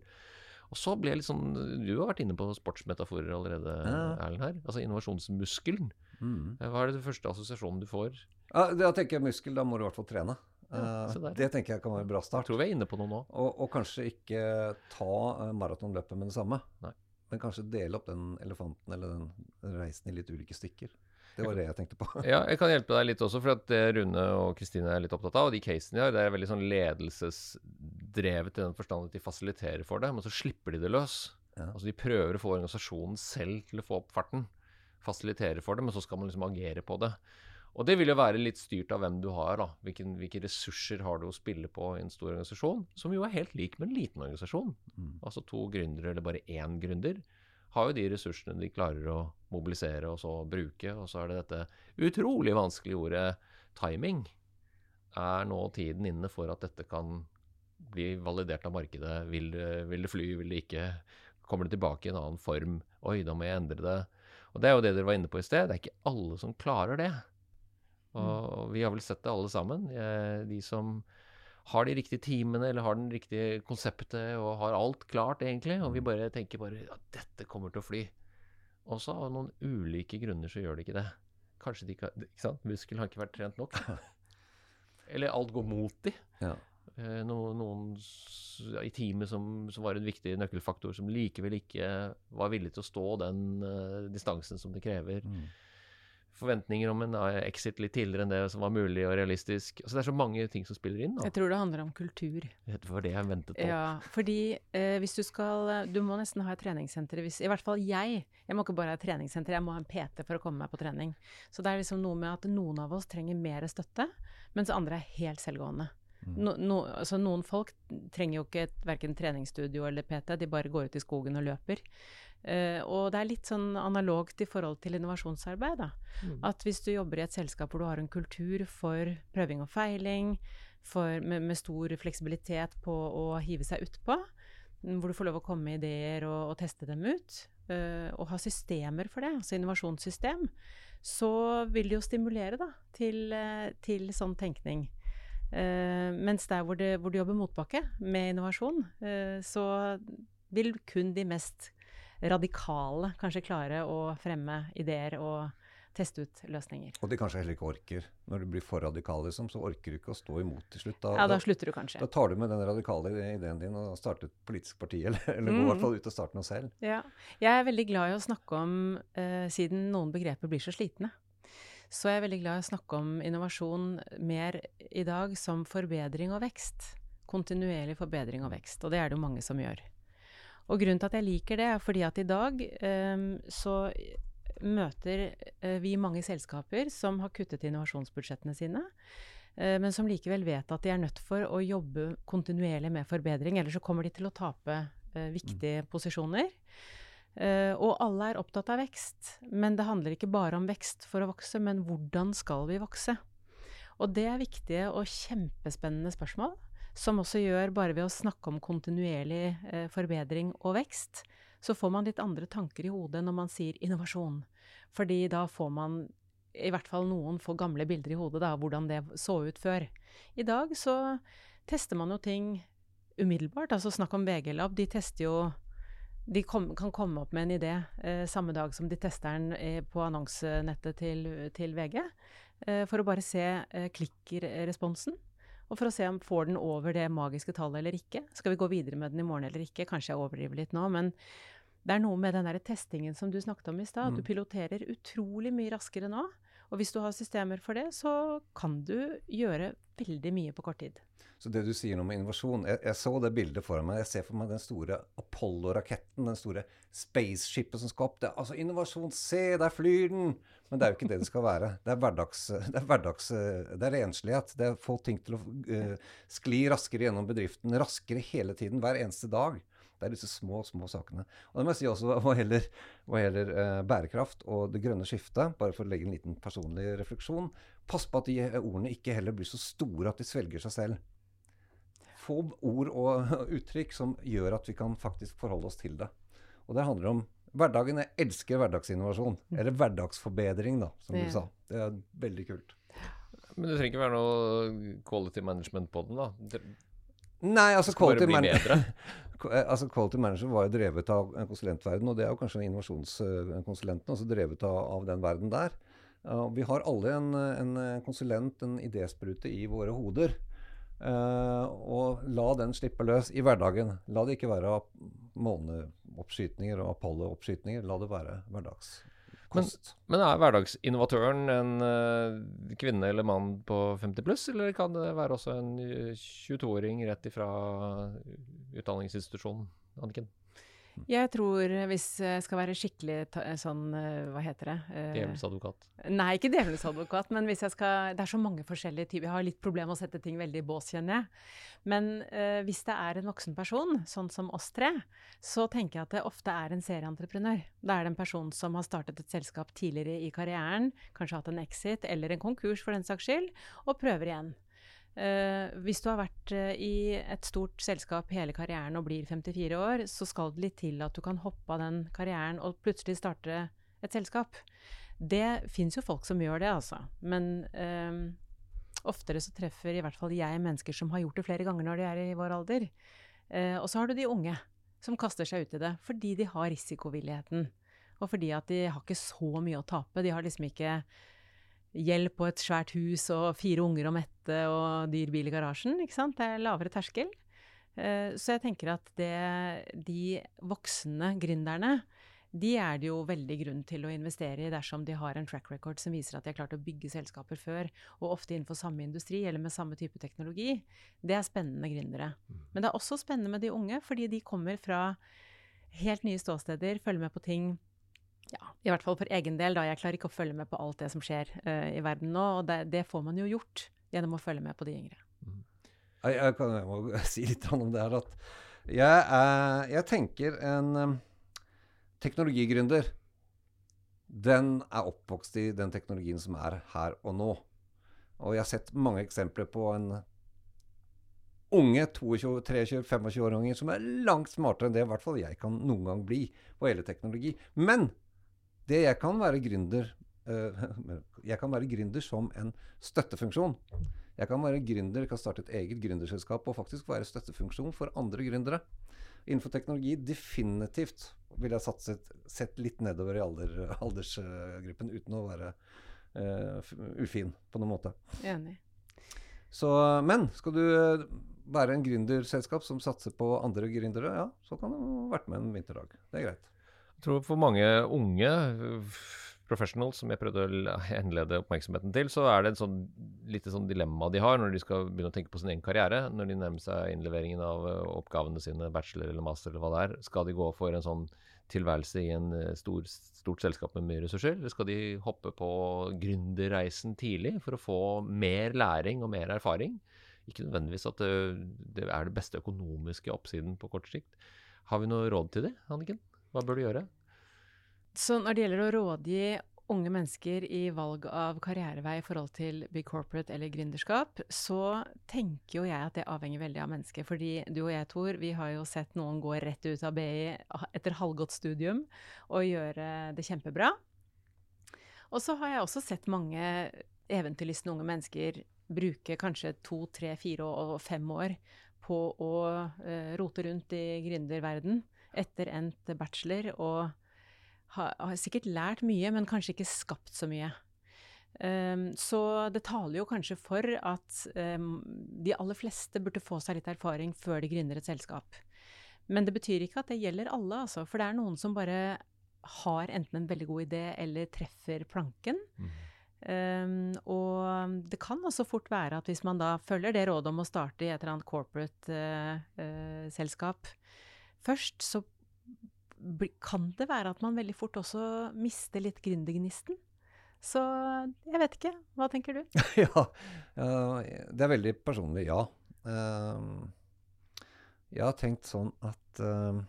Og så ble jeg litt sånn Du har vært inne på sportsmetaforer allerede, Ja. Erlend her. Altså innovasjonsmuskelen. Mm. Hva er det første assosiasjonen du får? Ja, da tenker jeg muskel, da må du i hvert fall trene. Ja, Eh, det tenker jeg kan være en bra start. Jeg tror vi er inne på noe nå. Og, og kanskje ikke ta uh, maratonløpet med det samme. Nei. Men kanskje dele opp den elefanten eller den, reisen i litt ulike stykker. Det var det jeg tenkte på. Ja, jeg kan hjelpe deg litt også, for at det Rune og Kristine er litt opptatt av, og de casene de har, det er veldig sånn ledelsesdrevet i den forstand at de fasiliterer for det, men så slipper de det løs. Ja. Altså De prøver å få organisasjonen selv til å få opp farten. Fasilitere for det, men så skal man liksom agere på det. Og det vil jo være litt styrt av hvem du har, da. Hvilken, hvilke ressurser har du å spille på i en stor organisasjon, som jo er helt lik med en liten organisasjon. Mm. Altså to gründere eller bare én gründer har jo de ressursene de klarer å mobilisere og så bruke. Og så er det dette utrolig vanskelige ordet timing. Er nå tiden inne for at dette kan bli validert av markedet? Vil det, vil det fly, vil det ikke? Kommer det tilbake i en annen form? Oi, da må jeg endre det. Og det er jo det dere var inne på i sted. Det er ikke alle som klarer det. Og vi har vel sett det alle sammen. Eh, De som har de riktige timene eller har den riktige konseptet og har alt klart, egentlig. Og vi bare tenker bare at dette kommer til å fly. Og så av noen ulike grunner så gjør det ikke det. Kanskje de ikke har ikke sant? Muskelen har ikke vært trent nok. Eller alt går mot de. Ja. Eh, no, noen ja, i teamet som, som var en viktig nøkkelfaktor, som likevel ikke var villig til å stå den uh, distansen som det krever. Mm. Forventninger om en exit litt tidligere enn det som var mulig og realistisk. Altså, det er så mange ting som spiller inn. Da. Jeg tror det handler om kultur. Det var det jeg ventet på. Ja, fordi eh, hvis du skal Du må nesten ha et treningssenter. Hvis, I hvert fall jeg. Jeg må ikke bare ha et treningssenter, jeg må ha en PT for å komme meg på trening. Så det er liksom noe med at noen av oss trenger mer støtte, mens andre er helt selvgående. No, no, altså noen folk trenger jo ikke et, verken treningsstudio eller PT, de bare går ut i skogen og løper. Uh, og det er litt sånn analogt i forhold til innovasjonsarbeid. Da. At hvis du jobber i et selskap hvor du har en kultur for prøving og feiling, for, med, med stor fleksibilitet på å hive seg utpå, mm, hvor du får lov å komme med ideer og, og teste dem ut, uh, og ha systemer for det, altså innovasjonssystem, så vil det jo stimulere da, til, eh, til sånn tenkning. Eh, mens der hvor det, hvor du jobber motbakke med innovasjon, uh, så vil kun de mest radikale kanskje klare å fremme ideer og teste ut løsninger. Og de kanskje heller ikke orker. Når du blir for radikal, liksom, så orker du ikke å stå imot til slutt. Da, Ja, da slutter du kanskje. da tar du med den radikale ideen din og starter et politisk parti, eller, eller gå i Mm. hvert fall ut og starter noe selv. Ja. Jeg er veldig glad i å snakke om, uh, siden noen begreper blir så slitne, så er jeg veldig glad i å snakke om innovasjon mer i dag som forbedring og vekst. Kontinuerlig forbedring og vekst, og det er det jo mange som gjør. Og grunnen til at jeg liker det, er fordi at i dag eh, så møter eh, vi mange selskaper som har kuttet innovasjonsbudsjettene sine, eh, men som likevel vet at de er nødt for å jobbe kontinuerlig med forbedring, ellers så kommer de til å tape eh, viktige posisjoner. Eh, og alle er opptatt av vekst, men det handler ikke bare om vekst for å vokse, men hvordan skal vi vokse? Og det er viktige og kjempespennende spørsmål, som også gjør, bare ved å snakke om kontinuerlig eh, forbedring og vekst, så får man litt andre tanker i hodet når man sier innovasjon. Fordi da får man i hvert fall noen få gamle bilder i hodet, av hvordan det så ut før. I dag så tester man jo ting umiddelbart. Altså snakk om VG-lab. De tester jo De kom, kan komme opp med en idé eh, samme dag som de tester den eh, på annonsenettet til, til VG, eh, for å bare se eh, klikkresponsen. Og for å se om får den over det magiske tallet eller ikke. Skal vi gå videre med den i morgen eller ikke? Kanskje jeg overdriver litt nå, men det er noe med den der testingen som du snakket om i stad. Du piloterer utrolig mye raskere nå. Og hvis du har systemer for det, så kan du gjøre veldig mye på kort tid. Så det du sier nå med innovasjon jeg, jeg så det bildet for meg. Jeg ser for meg den store Apollo-raketten, den store spaceshipet som skal opp. Det, altså innovasjon, se, der flyr den! Men det er jo ikke det det skal være. Det er hverdags, det er, hverdags, det er renslighet. Det er å få ting til å uh, skli raskere gjennom bedriften. Raskere hele tiden, hver eneste dag. Det er disse små, små sakene. Og det må jeg si også hva gjelder, hva gjelder eh, bærekraft og det grønne skiftet, bare for å legge en liten personlig refleksjon. Pass på at de eh, ordene ikke heller blir så store at de svelger seg selv. Få ord og uttrykk som gjør at vi kan faktisk forholde oss til det. Og det handler om hverdagen. Jeg elsker hverdagsinnovasjon. Eller hverdagsforbedring, da, som Ja. du sa. Det er veldig kult. Men det trenger ikke være noe quality management på den, da. Nei, altså quality, man altså quality manager var jo drevet av en konsulentverden, og det er jo kanskje innovasjonskonsulenten også drevet av, av den verden der. Uh, vi har alle en, en konsulent, en idésprute i våre hoder. Uh, og la den slippe løs i hverdagen. La det ikke være måneoppskytninger og Apollo-oppskytninger. La det være hverdagskost. Men er hverdagsinnovatøren en uh, kvinne eller mann på 50 pluss, eller kan det være også en eh, 22-åring rett ifra utdanningsinstitusjonen? Anniken? Jeg tror, eh, hvis jeg skal være skikkelig ta, sånn, eh, hva heter det? uh, Djevelens advokat. Nei, ikke djevelens advokat, men hvis jeg skal Det er så mange forskjellige typer. Jeg har litt problemer med å sette ting veldig i bås, kjenner jeg. Men uh, hvis det er en voksen person, sånn som oss tre, så tenker jeg at det ofte er en serieentreprenør. Da er det en person som har startet et selskap tidligere i karrieren, kanskje hatt en exit eller en konkurs for den saks skyld, og prøver igjen. Eh, hvis du har vært uh, i et stort selskap hele karrieren og blir 54 år, så skal det litt til at du kan hoppe av den karrieren og plutselig starte et selskap. Det fins jo folk som gjør det, altså. Men uh, oftere så treffer i hvert fall jeg mennesker som har gjort det flere ganger når de er i vår alder. Eh, og så har du de unge som kaster seg ut i det fordi de har risikovilligheten. Og fordi at de har ikke så mye å tape. De har liksom ikke gjeld på et svært hus og fire unger å mette og dyr bil i garasjen. ikke sant? Det er lavere terskel. Eh, så jeg tenker at det, de voksne gründerne, de er det jo veldig grunn til å investere i dersom de har en track record som viser at de har klart å bygge selskaper før, og ofte innenfor samme industri eller med samme type teknologi. Det er spennende gründere. Men det er også spennende med de unge, fordi de kommer fra helt nye ståsteder, følger med på ting ja, i hvert fall for egen del, da. Jeg klarer ikke å følge med på alt det som skjer uh, i verden nå. Og det, det, får man jo gjort gjennom å følge med på de yngre. Mm. Jeg, jeg, kan jeg må si litt om det her at jeg, er, jeg tenker en um, teknologigründer den er oppvokst i den teknologien som er her og nå. Og jeg har sett mange eksempler på en unge 22-23-25-åringer som er langt smartere enn det i hvert fall jeg kan noen gang bli på hele teknologi. Men det jeg kan være gründer uh, Jeg kan være gründer som en støttefunksjon. Jeg kan være gründer, kan starte et eget gründerselskap og faktisk være støttefunksjon for andre gründere. Innenfor teknologi definitivt vil jeg satset, sett litt nedover i alder, aldersgruppen uten å være uh, ufin på noen måte. Enig. Så, men skal du være en gründerselskap som satser på andre gründere, ja, så kan du vært med en vinterdag. Det er greit. Jeg tror for mange unge professionals som jeg prøvde å henlede oppmerksomheten til, så er det et sånn, lite sånn dilemma de har når de skal begynne å tenke på sin egen karriere. Når de nærmer seg innleveringen av eh, oppgavene sine, bachelor eller master eller hva det er. Skal de gå for en sånn tilværelse i en eh, stor, stort selskap med mye ressurser, eller skal de hoppe på gründerreisen tidlig for å få mer læring og mer erfaring? Ikke nødvendigvis at det, det er det beste økonomiske oppsiden på kort sikt. Har vi noe råd til det, Anniken? Hva bør du gjøre? Så når det gjelder å rådgi unge mennesker i valg av karrierevei i forhold til big corporate eller gründerskap, så tenker jo jeg at det avhenger veldig av mennesket. Fordi du og jeg, Tor, vi har jo sett noen gå rett ut av BI etter halvgått studium og gjøre det kjempebra. Og så har jeg også sett mange eventyrlystne unge mennesker bruke kanskje to, tre, fire og fem år på å uh, rote rundt i gründerverden etter endt bachelor og har, har, sikkert lært mye, men kanskje ikke skapt så mye. Um, så det taler jo kanskje for at um, de aller fleste burde få seg litt erfaring før de gründer et selskap. Men det betyr ikke at det gjelder alle, altså. For det er noen som bare har enten en veldig god idé eller treffer planken. Mm. Um, og det kan også fort være at hvis man da følger det rådet om å starte i et eller annet corporate-selskap uh, uh, først, så kan det være at man veldig fort også mister litt gründergnisten. Så jeg vet ikke. Hva tenker du? ja, det er veldig personlig, ja. Uh, jeg har tenkt sånn at uh,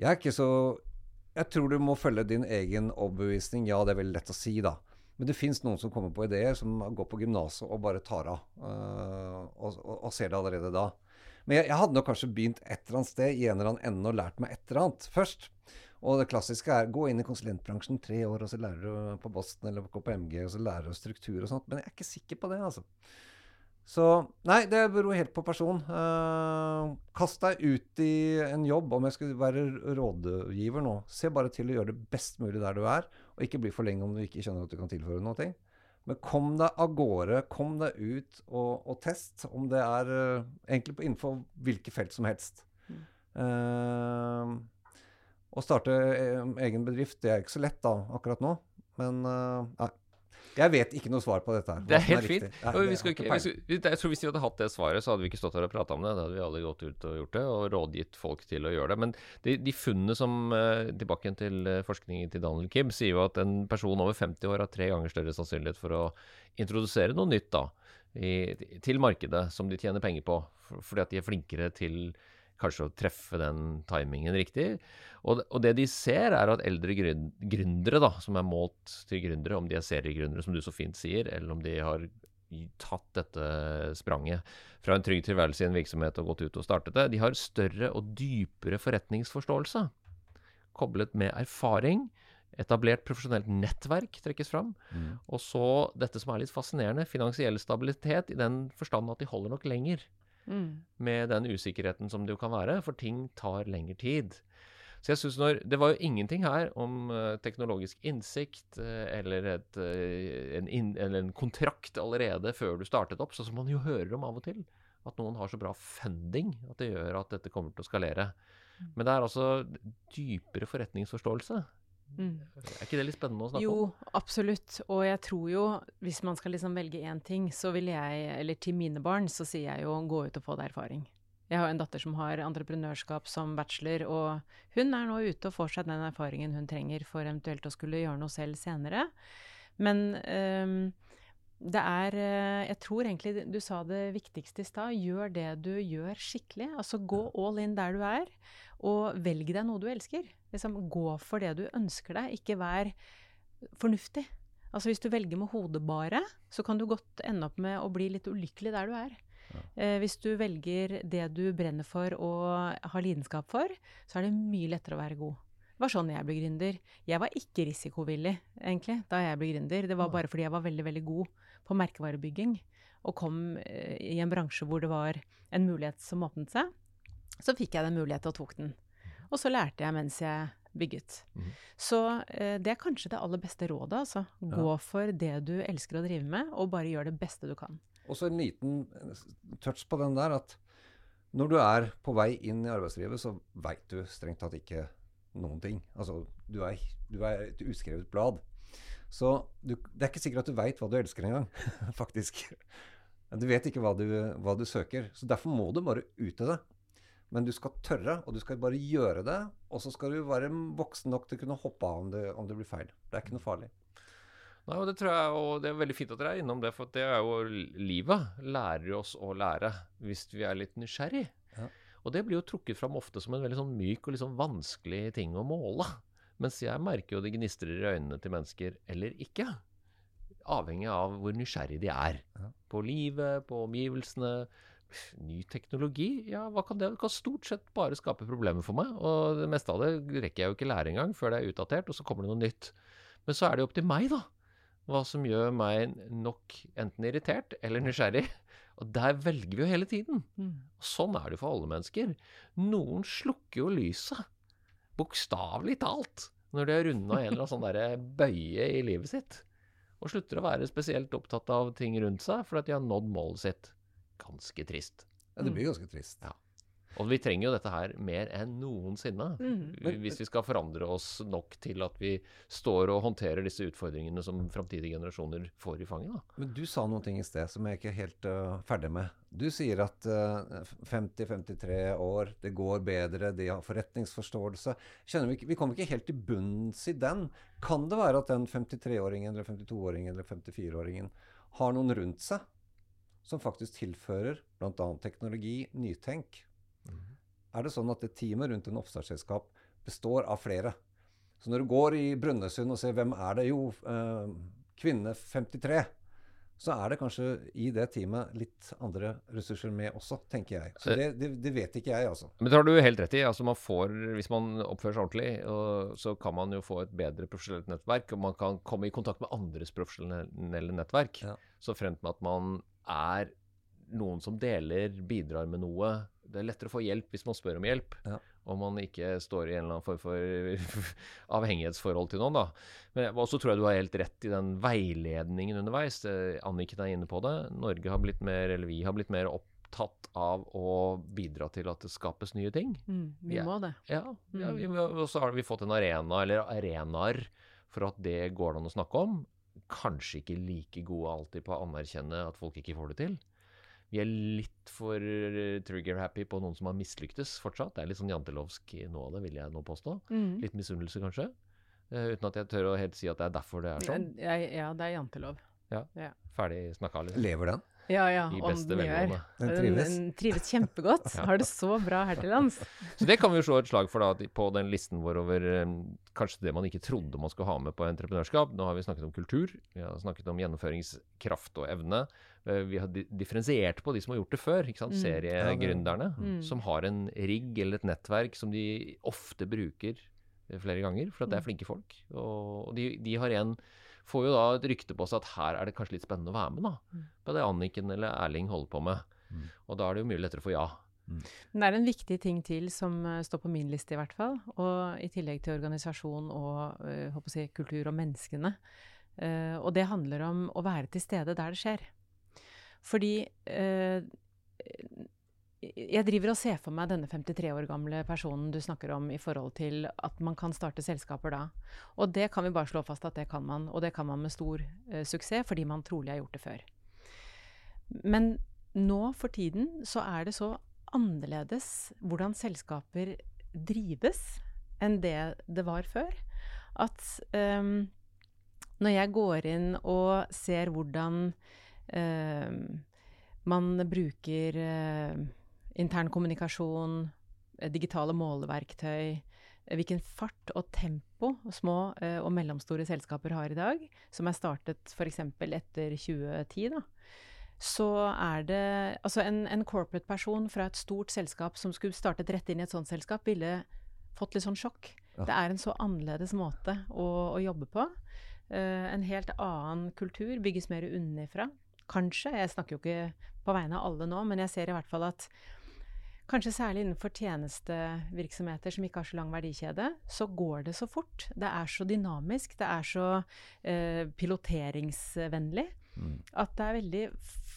Jeg er ikke så Jeg tror du må følge din egen overbevisning. Ja, det er veldig lett å si, da. Men det fins noen som kommer på ideer, som går på gymnaset og bare tar av. Og, og, og, ser det allerede da. Men jeg, jeg, hadde nok kanskje begynt et eller annet sted i en eller annen ende og lært meg et eller annet først. Og det klassiske er gå inn i konsulentbransjen tre år, og så lærer du på Boston eller på KPMG, og så lærer du struktur og sånt. Men jeg er ikke sikker på det, altså. Så nei, det beror helt på person. Uh, kast deg ut i en jobb. Om jeg skulle være rådgiver nå, se bare til å gjøre det best mulig der du er, og ikke bli for lenge om du ikke kjenner at du kan tilføre noe. Men kom deg av gårde, kom deg ut og, og test, om det er uh, egentlig på, innenfor hvilke felt som helst. Mm. Uh, å starte egen bedrift, det er ikke så lett da, akkurat nå. Men uh, nei. Jeg vet ikke noe svar på dette. her. Det er helt fint. Nei, det ikke, ikke vi, jeg tror Hvis vi hadde hatt det svaret, så hadde vi ikke stått her og prata om det. Da hadde vi alle gått ut og gjort det, og rådgitt folk til å gjøre det. Men de, de funnene som Tilbake til forskningen til Daniel Kim sier jo at en person over 50 år har tre ganger større sannsynlighet for å introdusere noe nytt da, i, til markedet som de tjener penger på, fordi at de er flinkere til kanskje å treffe den timingen riktig. Og, og det de ser, er at eldre gründere, da, som er målt til gründere, om de er seriegründere, som du så fint sier, eller om de har tatt dette spranget fra en trygg tilværelse i en virksomhet og gått ut og startet det, de har større og dypere forretningsforståelse. Koblet med erfaring. Etablert profesjonelt nettverk trekkes fram. Mm. Og så dette som er litt fascinerende, finansiell stabilitet i den forstand at de holder nok lenger. Mm. Med den usikkerheten som det jo kan være, for ting tar lengre tid. Så jeg synes når, Det var jo ingenting her om uh, teknologisk innsikt uh, eller, et, uh, en in, eller, en kontrakt allerede før du startet opp, sånn som man jo hører om av og til. At noen har så bra funding at det gjør at dette kommer til å skalere. Mm. Men det er altså dypere forretningsforståelse. Mm. Er ikke det litt spennende å snakke jo, om? Jo, absolutt. Og jeg tror jo, hvis man skal liksom velge én ting, så vil jeg, eller til mine barn, så sier jeg jo gå ut og få deg erfaring. Jeg har en datter som har entreprenørskap som bachelor, og hun er nå ute og får seg den erfaringen hun trenger for eventuelt å skulle gjøre noe selv senere. Men um, det er eh, Jeg tror egentlig du sa det viktigste i stad. Gjør det du gjør skikkelig. Altså gå all in der du er, og velg deg noe du elsker. Liksom, gå for det du ønsker deg. Ikke vær fornuftig. Altså Hvis du velger med hodet bare, så kan du godt ende opp med å bli litt ulykkelig der du er. Eh, hvis du velger det du brenner for og har lidenskap for, så er det mye lettere å være god. Det var sånn jeg ble gründer. Jeg var ikke risikovillig, egentlig, da jeg ble gründer. Det var bare fordi jeg var veldig, veldig god på merkevarebygging og kom eh, i en bransje hvor det var en mulighet som åpnet seg. Så fikk jeg den muligheten og tok den. Og så lærte jeg mens jeg bygget. Mm. Så eh, det er kanskje det aller beste rådet, altså. Gå ja. for det du elsker å drive med, og bare gjør det beste du kan. Og så en liten touch på den der at når du er på vei inn i arbeidslivet, så veit du strengt tatt ikke noen ting. Altså, du er, du er et uskrevet blad. Så du, det er ikke sikkert at du veit hva du elsker engang, faktisk. Du vet ikke hva du, hva du, søker. Så derfor må du bare ut av det. Men du skal tørre, og du skal bare gjøre det. Og så skal du være voksen nok til å kunne hoppe av om det, om det blir feil. Det er ikke noe farlig. Nei, og Det tror jeg, og det er veldig fint at dere er innom det, for det er jo livet. Lærer oss å lære hvis vi er litt nysgjerrig. Ja. Og det blir jo trukket fram ofte som en veldig sånn myk og liksom vanskelig ting å måle. Mens jeg merker jo det gnistrer i øynene til mennesker eller ikke. Avhengig av hvor nysgjerrig de er. På livet, på omgivelsene. Ny teknologi, ja, hva kan det Det kan stort sett bare skape problemer for meg. Og det meste av det rekker jeg jo ikke lære engang før det er utdatert, og så kommer det noe nytt. Men så er det jo opp til meg, da hva som gjør meg nok enten irritert eller nysgjerrig. Og der velger vi jo hele tiden. Mm. Og sånn er det for alle mennesker. Noen slukker jo lyset, bokstavelig talt, når de har runda en eller annen sånn bøye i livet sitt. Og slutter å være spesielt opptatt av ting rundt seg fordi de har nådd målet sitt. Ganske trist. Ja, det blir ganske trist. Ja. Og vi trenger jo dette her mer enn noensinne. Mm. Hvis vi skal forandre oss nok til at vi står og håndterer disse utfordringene som framtidige generasjoner får i fanget. Da. Men du sa noen ting i sted som jeg ikke er helt uh, ferdig med. Du sier at uh, øh, 50-53 år, det går bedre, de har forretningsforståelse. Vi, vi, kommer ikke helt til bunns i den. Kan det være at den 53-åringen eller 52-åringen eller 54-åringen har noen rundt seg som faktisk tilfører bl.a. teknologi, nytenk, er det sånn at det teamet rundt en oppstartsselskap består av flere. Så når du går i Brønnøysund og ser hvem er det, jo, eh, kvinne 53, så er det kanskje i det teamet litt andre ressurser med også, tenker jeg. Så det, det, det vet ikke jeg, altså. Men det har du helt rett i. Altså man får, hvis man oppfører seg ordentlig, og, så kan man jo få et bedre profesjonelt nettverk, og man kan komme i kontakt med andres profesjonelle nettverk. Ja. Så fremt med at man er noen som deler, bidrar med noe, det er lettere å få hjelp hvis man spør om hjelp. Ja. Om man ikke står i en eller annen form for avhengighetsforhold til noen. da. Men også tror jeg du har helt rett i den veiledningen underveis. Anniken er inne på det. Norge har blitt mer, eller vi har blitt mer opptatt av å bidra til at det skapes nye ting. Mm, vi ja. må det. Ja, ja vi, og så har vi fått en arena, eller arenaer, for at det går det an å snakke om. Kanskje ikke like gode alltid på å anerkjenne at folk ikke får det til vi er litt for eh, trigger-happy på noen som har mislyktes fortsatt. Det er litt sånn jantelovsk nå av det, vil jeg nå påstå. Mm. Litt misunnelse, kanskje. Uh, uten at jeg tør å helt si at det er derfor det er sånn. Ja, ja det er jantelov. Ja. ja. Ferdig snakka, liksom. Lever den? Ja, ja. I beste velgående. Den trives. Den, trives kjempegodt. ja. Har det så bra her til lands. Så det kan vi jo slå et slag for da, på den listen vår over um, kanskje det man ikke trodde man skulle ha med på entreprenørskap. Nå har vi snakket om kultur, vi har snakket om gjennomføringskraft og evne. Uh, vi har differensiert på de som har gjort det før. ikke sant? Mm. Seriegründerne. Mm. Som har en rigg eller et nettverk som de ofte bruker eh, flere ganger, for at det er mm. flinke folk. Og de, de har en får jo da et rykte på seg at her er det kanskje litt spennende å være med, da. Mm. På det Anniken eller Erling holder på med. Mm. Og da er det jo mye lettere å få ja. Men det er en viktig ting til som uh, står på min liste, i hvert fall. Og i tillegg til organisasjon og uh, si, kultur og menneskene. Uh, og det handler om å være til stede der det skjer. Fordi jeg driver og ser for meg denne 53 år gamle personen du snakker om i forhold til at man kan starte selskaper da. Og det kan vi bare slå fast at det kan man, og det kan man med stor eh, suksess fordi man trolig har gjort det før. Men nå for tiden så er det så annerledes hvordan selskaper drives enn det det var før. At um, når jeg går inn og ser hvordan man bruker uh, intern kommunikasjon, eh, digitale måleverktøy, eh, hvilken fart og tempo små og mellomstore selskaper har i dag, som er startet f.eks. etter 2010, da, så er det Altså en, en corporate person fra et stort selskap som skulle startet rett inn i et sånt selskap, ville fått litt sånn sjokk. Ja. Det er en så annerledes måte å, å jobbe på. Uh, en helt annen kultur, bygges mer unnifra. Kanskje. Jeg snakker jo ikke på vegne av alle nå, men jeg ser i hvert fall at Kanskje særlig innenfor tjenestevirksomheter som ikke har så lang verdikjede, så går det så fort. Det er så dynamisk, det er så eh, piloteringsvennlig mm. at det er veldig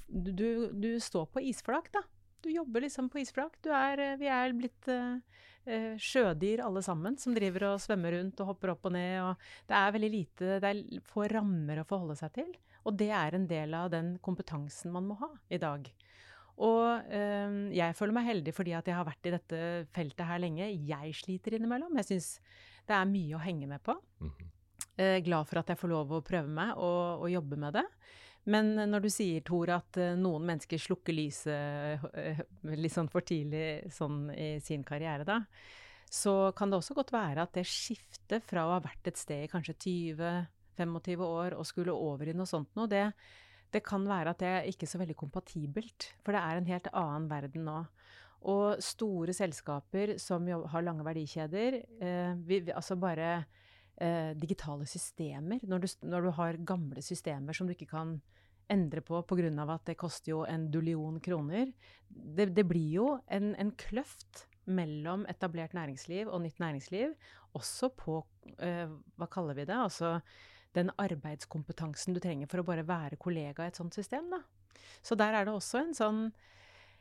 du, du, står på isflak, da. Du jobber liksom på isflak. Er, eh, vi er blitt eh, eh, sjødyr alle sammen, som driver og svømmer rundt og hopper opp og ned. Og det er veldig lite Det er få rammer å forholde seg til. Og det er en del av den kompetansen man må ha i dag. Og øh, jeg føler meg heldig fordi at jeg har vært i dette feltet her lenge. Jeg sliter innimellom. Jeg syns det er mye å henge med på. Mm -hmm. eh, glad for at jeg får lov å prøve meg og, og, jobbe med det. Men når du sier, Tor, at uh, noen mennesker slukker lyset uh, litt sånn for tidlig sånn i sin karriere, da, så kan det også godt være at det skiftet fra å ha vært et sted i kanskje 20-25 år og skulle over i noe sånt noe, det det kan være at det er ikke så veldig kompatibelt. For det er en helt annen verden nå. Og store selskaper som har lange verdikjeder, eh, vi, altså bare eh, digitale systemer når du, når du, har gamle systemer som du ikke kan endre på pga. at det koster jo en dullion kroner. Det, det blir jo en, en, kløft mellom etablert næringsliv og nytt næringsliv, også på eh, Hva kaller vi det? Altså den arbeidskompetansen du trenger for å bare være kollega i et sånt system. Da. Så der er det også en sånn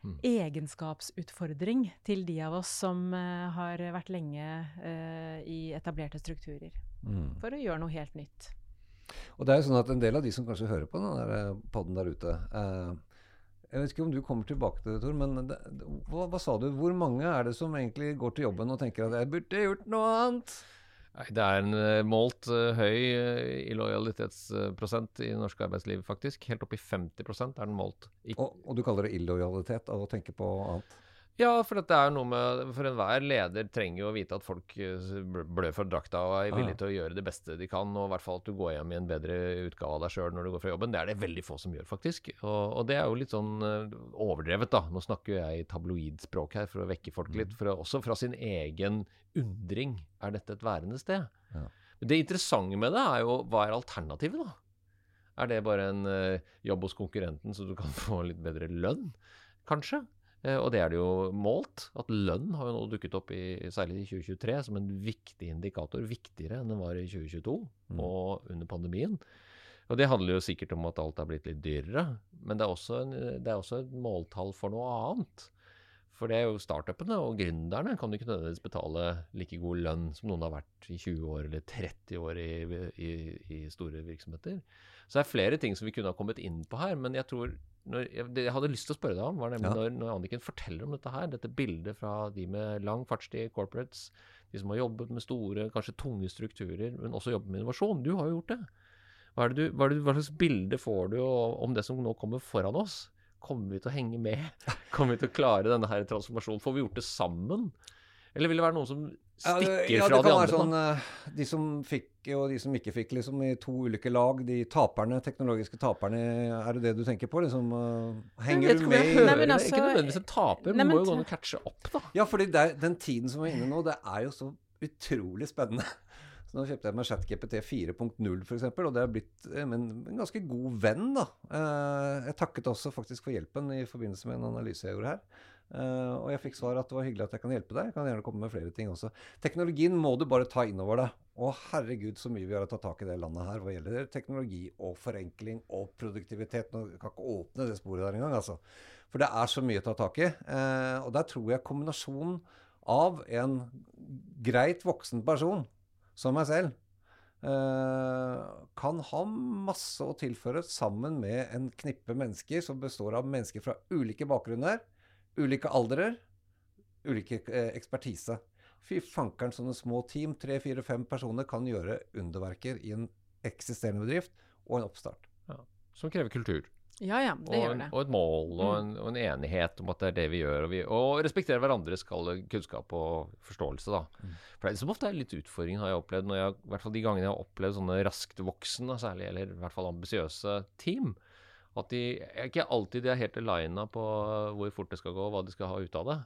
mm. egenskapsutfordring til de av oss som uh, har vært lenge uh, i etablerte strukturer. Mm. For å gjøre noe helt nytt. Og det er jo sånn at En del av de som kanskje hører på den eh, podden der ute uh, Jeg vet ikke om du kommer tilbake til det, Tor, men det, hva, hva, sa du? Hvor mange er det som egentlig går til jobben og tenker at jeg burde gjort noe annet? Nei, Det er en uh, målt uh, høy uh, i lojalitetsprosent i norsk arbeidsliv, faktisk. Helt opp i 50% er den målt. Og, og, du kaller det illojalitet av å tenke på annet? Ja, for det er noe med For enhver leder trenger jo å vite at folk blør for drakta og er villige ah. til å gjøre det beste de kan, og i hvert fall at du går hjem i en bedre utgave av deg sjøl når du går fra jobben. Det er det veldig få som gjør, faktisk. Og, og det er jo litt sånn overdrevet, da. Nå snakker jo jeg i tabloidspråk her for å vekke folk litt. Mm. For, også fra sin egen undring. Er dette et værende sted? Ja. Det interessante med det er jo hva er alternativet, da? Er det bare en uh, jobb hos konkurrenten så du kan få litt bedre lønn? Kanskje. Uh, og det er det jo målt. At lønn har jo nå dukket opp, i, særlig i 2023, som en viktig indikator. Viktigere enn den var i 2022 mm. og under pandemien. Og det handler jo sikkert om at alt har blitt litt dyrere. Men det er også, en, det er også et måltall for noe annet. For det er jo startupene og gründerne kan jo ikke nødvendigvis betale like god lønn som noen har vært i 20 år eller 30 år i, i, i store virksomheter. Så det er flere ting som vi kunne ha kommet inn på her. Men jeg tror når, Det jeg hadde lyst til å spørre deg om, var nemlig ja. når, når Anniken forteller om dette her, dette bildet fra de med lang fartstid, corporates, de som har jobbet med store, kanskje tunge strukturer, men også jobbet med innovasjon. Du har jo gjort det. Hva, du, hva, det, hva slags bilde får du om det som nå kommer foran oss? Kommer vi til å henge med? Kommer vi til å klare denne her transformasjonen? Får vi gjort det sammen? Eller vil det være noen som stikker ja, fra de andre? Ja, det kan være sånn uh, De som fikk og de som ikke fikk, liksom i to ulike lag. De taperne, teknologiske taperne, er det det du tenker på? Liksom, uh, henger du med? Nei, men altså, ikke nødvendigvis en taper, men må jo gå an å catche opp, da. Ja, fordi den tiden som er inne nå, det er jo så utrolig spennende. Så nå kjøpte jeg meg ChatGPT 4.0 f.eks., og det er blitt eh, en, en ganske god venn. da. Eh, jeg takket også faktisk for hjelpen i forbindelse med en analyse jeg gjorde her. Uh, og jeg fikk svar at det var hyggelig at jeg kan hjelpe deg. Jeg kan gjerne komme med flere ting også. Teknologien må du bare ta inn over deg. Og herregud, så mye vi har å ta tak i det landet her hva gjelder teknologi og forenkling og produktivitet. Nå kan ikke åpne det sporet der engang, altså. For det er så mye å ta tak i. Uh, og der tror jeg kombinasjonen av en greit voksen person som meg selv uh, kan ha masse å tilføre sammen med en knippe mennesker som består av mennesker fra ulike bakgrunner ulike aldrer, ulike eh, ekspertise. Fy fankeren, sånne små team, tre, fire, fem personer, kan gjøre underverker i en eksisterende bedrift og en oppstart. Ja, som krever kultur. Ja, ja, det og, gjør det. Og et mål og en, og en, enighet om at det er det vi gjør. Og, vi, og respektere hverandres kunnskap og forståelse, da. Mm. For det er som ofte er litt utfordring, har jeg opplevd. Når jeg, I hvert fall de gangene jeg har opplevd sånne raskt voksende, særlig, eller i hvert fall ambisiøse team. At de ikke alltid de er helt alina på hvor fort det skal gå, og hva de skal ha ut av det.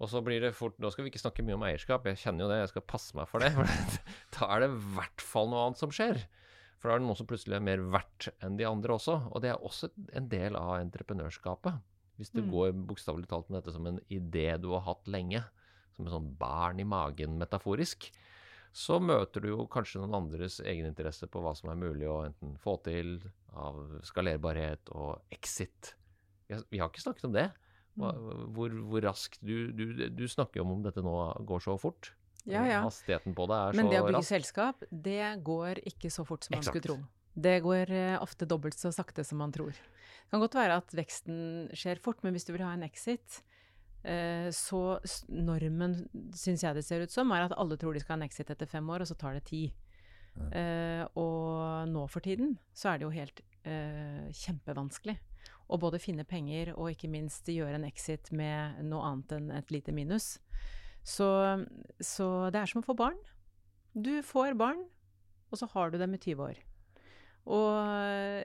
Og så blir det fort Nå skal vi ikke snakke mye om eierskap, jeg kjenner jo det, jeg skal passe meg for det. For da er det i hvert fall noe annet som skjer. For da er det noen som plutselig er mer verdt enn de andre også. Og det er også en del av entreprenørskapet. Hvis du mm. går bokstavelig talt med dette som en idé du har hatt lenge, som en sånn barn i magen metaforisk, så møter du jo kanskje noen andres egeninteresse på hva som er mulig å enten få til av skalerbarhet og exit. Vi har ikke snakket om det. Mm. Hvor, hvor raskt du, du, du, snakker jo om om dette nå går så fort. Ja, ja. Hastigheten på det er Men så Men det å bygge rask. selskap, det går ikke så fort som man Exakt. skulle tro. Det går eh, ofte dobbelt så sakte som man tror. Det kan godt være at veksten skjer fort, men hvis du vil ha en exit, Eh, så normen, syns jeg det ser ut som, er at alle tror de skal ha en exit etter fem år, og så tar det ti. Uh, og nå for tiden så er det jo helt uh, kjempevanskelig å både finne penger og ikke minst gjøre en exit med noe annet enn et lite minus. Så, så det er som å få barn. Du får barn, og så har du dem i 20 år. Og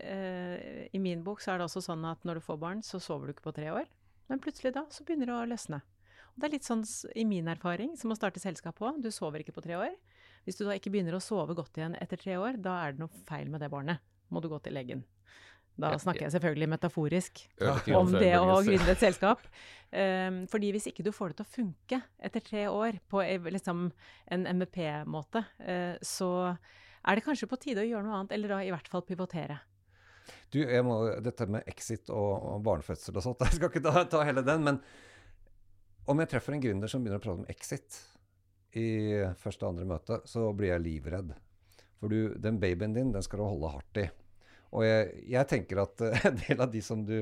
uh, i min bok så er det også sånn at når du får barn, så sover du ikke på tre år. Men plutselig da så begynner det å løsne. Og det er litt sånn i min erfaring som å starte selskap på. Du sover ikke på tre år. Hvis du da ikke begynner å sove godt igjen etter tre år, da er det noe feil med det barnet. Må du gå til legen. Da snakker jeg selvfølgelig metaforisk om det å gründe et selskap. Um, fordi hvis ikke du får det til å funke etter tre år på liksom en MVP-måte, uh, så er det kanskje på tide å gjøre noe annet, eller da i hvert fall pivotere. Du, jeg må, dette med exit og, og barnefødsel og sånt, jeg skal ikke ta, ta, hele den. Men om jeg treffer en gründer som begynner å prate om exit i første og andre møte, så blir jeg livredd. For du, den babyen din, den skal du holde hardt i. Og jeg, jeg tenker at en del av de som du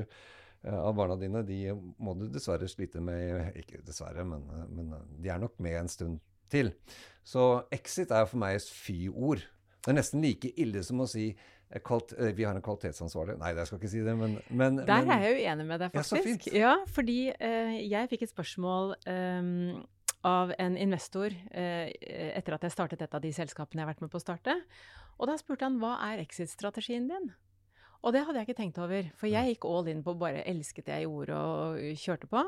av barna dine, de må du dessverre slite med Ikke dessverre, men, men de er nok med en stund til. Så exit er for meg et fy-ord. Det er nesten like ille som å si Kvalt, vi har en kvalitetsansvarlig. Nei, jeg skal ikke si det, men, men Der er jeg uenig med deg, faktisk. Ja, fordi uh, jeg fikk et spørsmål um, av en investor eh, etter at jeg startet et av de selskapene jeg har vært med på å starte. Og da spurte han hva er exit-strategien din? Og det hadde jeg ikke tenkt over, for jeg gikk all in på bare elsket det jeg gjorde og kjørte på.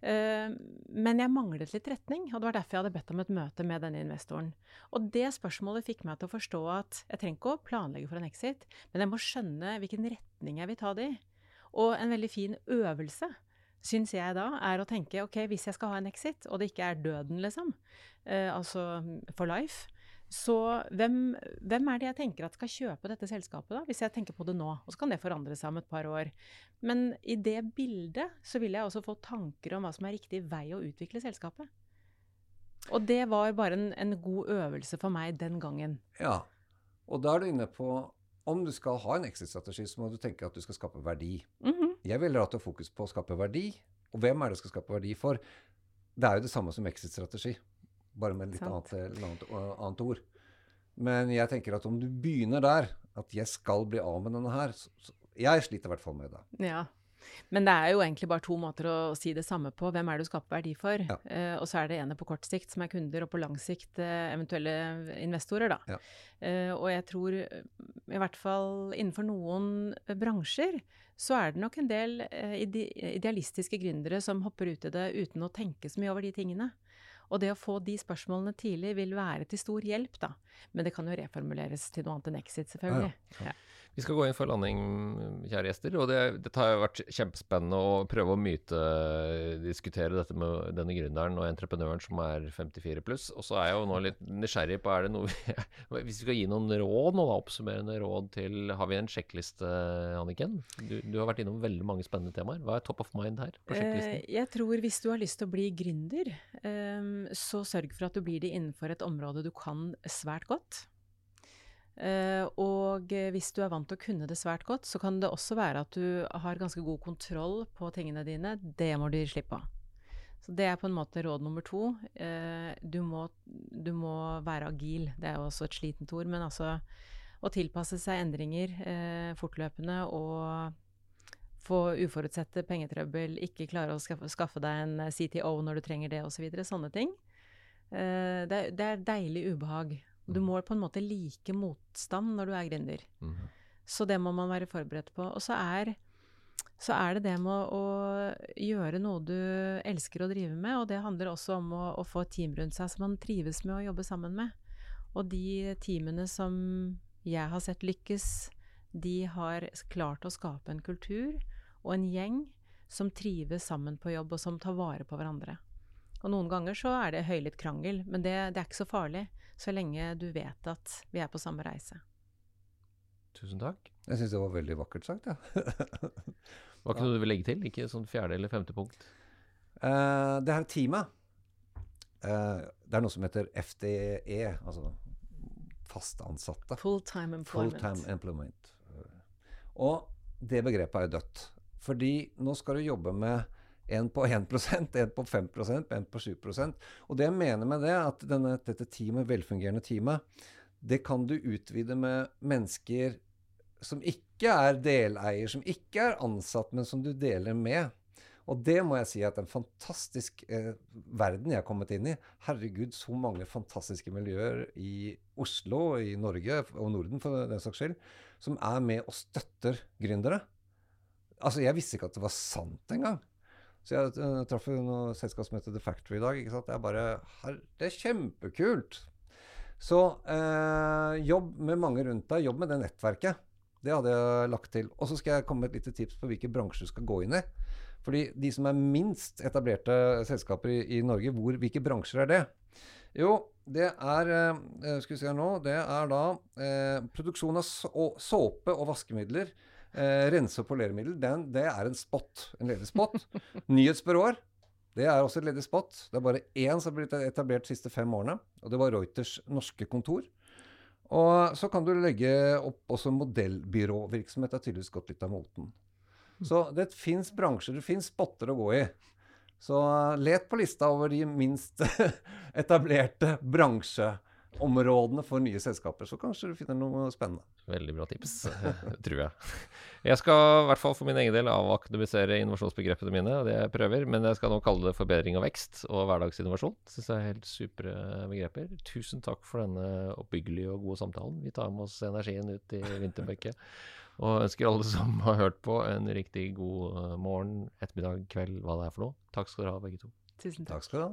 Uh, men jeg manglet litt retning, og det var derfor jeg hadde bedt om et møte med denne investoren. Og det spørsmålet fikk meg til å forstå at jeg trenger ikke å planlegge for en exit, men jeg må skjønne hvilken retning jeg vil ta det i. Og en veldig fin øvelse, syns jeg da, er å tenke ok, hvis jeg skal ha en exit, og det ikke er døden, liksom, eh, altså for life, så hvem, hvem, er det jeg tenker at skal kjøpe dette selskapet, da? Hvis jeg tenker på det nå. Og så kan det forandre seg om et par år. Men i det bildet så vil jeg også få tanker om hva som er riktig vei å utvikle selskapet. Og det var bare en, en god øvelse for meg den gangen. Ja. Og da er du inne på om du skal ha en exit-strategi, så må du tenke at du skal skape verdi. Mm -hmm. Jeg vil rette fokus på å skape verdi. Og hvem er det du skal skape verdi for? Det er jo det samme som exit-strategi bare med litt annet, annet, annet, ord. Men jeg tenker at om du begynner der, at jeg skal bli av med denne her så, så, Jeg sliter i hvert fall med det. Ja. Men det er jo egentlig bare to måter å si det samme på. Hvem er det du skaper verdi for? Ja. Uh, og så er det ene på kort sikt, som er kunder, og på lang sikt uh, eventuelle investorer, da. Ja. Uh, og jeg tror, i hvert fall innenfor noen bransjer, så er det nok en del idealistiske gründere som hopper ut i det uten å tenke så mye over de tingene. Og det å få de spørsmålene tidlig vil være til stor hjelp, da. Men det kan jo reformuleres til noe annet enn exit, selvfølgelig. Ja. Vi skal gå inn for landing, kjære gjester. Og det, dette har jo vært kjempespennende å prøve å myte, diskutere dette med denne gründeren og entreprenøren som er 54 pluss. Og så er jeg jo nå litt nysgjerrig på er det noe vi, Hvis vi skal gi noen råd, noen oppsummerende råd til Har vi en sjekkliste, Anniken? Du, du, har vært innom veldig mange spennende temaer. Hva er top of mind her på sjekklisten? Eh, jeg tror hvis du har lyst til å bli gründer, eh, så sørg for at du blir det innenfor et område du kan svært godt. Uh, og hvis du er vant til å kunne det svært godt, så kan det også være at du har ganske god kontroll på tingene dine. Det må du gi slipp på. Så det er på en måte råd nummer to. Uh, du, må, du, må, være agil. Det er jo også et slitent ord. Men altså å tilpasse seg endringer uh, fortløpende og få uforutsette pengetrøbbel, ikke klare å skaffe, deg en CTO når du trenger det, osv. Så sånne ting. Det, det er deilig ubehag. Du må på en måte like motstand når du er gründer. Mm. Så det må man være forberedt på. Og så er, så er det det med å, gjøre noe du elsker å drive med, og det handler også om å, å få et team rundt seg som man trives med å jobbe sammen med. Og de teamene som jeg har sett lykkes, de har klart å skape en kultur og en gjeng som trives sammen på jobb, og som tar vare på hverandre. Og noen ganger så er det høylytt krangel, men det, det er ikke så farlig så lenge du vet at vi er på samme reise. Tusen takk. Jeg syns det var veldig vakkert sagt, ja. Var ikke noe du vil legge til? Ikke sånn fjerde eller femte punkt? Uh, det her teamet, uh, det er noe som heter FDE, altså fast ansatte. Full-time employment. Full employment. Og det begrepet er jo dødt. Fordi nå skal du jobbe med en på 1% en på 5% en på 7% Og det jeg mener med det, at denne, dette teamet, velfungerende teamet, det kan du utvide med mennesker som ikke er deleier, som ikke er ansatt, men som du deler med. Og det må jeg si at en fantastisk eh, verden jeg har kommet inn i. Herregud, så mange fantastiske miljøer i Oslo, i Norge og Norden for den saks skyld, som er med og støtter gründere. Altså, jeg visste ikke at det var sant engang. Så jeg uh, traff som heter The Factory i dag. ikke sant? Er bare her, Det er kjempekult! Så eh, jobb med mange rundt deg. Jobb med det nettverket. Det hadde jeg lagt til. Og så skal jeg komme med et lite tips på hvilke bransjer du skal gå inn i. Fordi de som er minst etablerte selskaper i, i Norge, hvor, hvilke bransjer er det? Jo, det er eh, Skal vi se her nå. Det er da produksjon av såpe og vaskemidler Eh, rense- og poleremiddel, den, det er en spot. En ledig spot. Nyhetsbyråer, det er også et ledig spot. Det er bare én som har blitt etablert de siste fem årene, og det var Reuters norske kontor. Og så kan du legge opp også modellbyråvirksomhet. Det har tydeligvis gått litt av moten. Så det fins bransjer, det fins spotter å gå i. Så let på lista over de minst etablerte bransjer områdene for nye selskaper. Så kanskje du finner noe spennende. Veldig bra tips, tror jeg. Jeg skal i hvert fall for min egen del avakademisere innovasjonsbegrepene mine, og det jeg prøver. Men jeg skal nå kalle det forbedring av vekst og hverdagsinnovasjon. Syns jeg er helt supre begreper. Tusen takk for denne oppbyggelige og gode samtalen. Vi tar med oss energien ut i vinterbøkket. Og ønsker alle som har hørt på, en riktig god eh, morgen, ettermiddag, kveld, hva det er for noe. Takk skal dere ha, begge to. Tusen takk. takk skal du ha.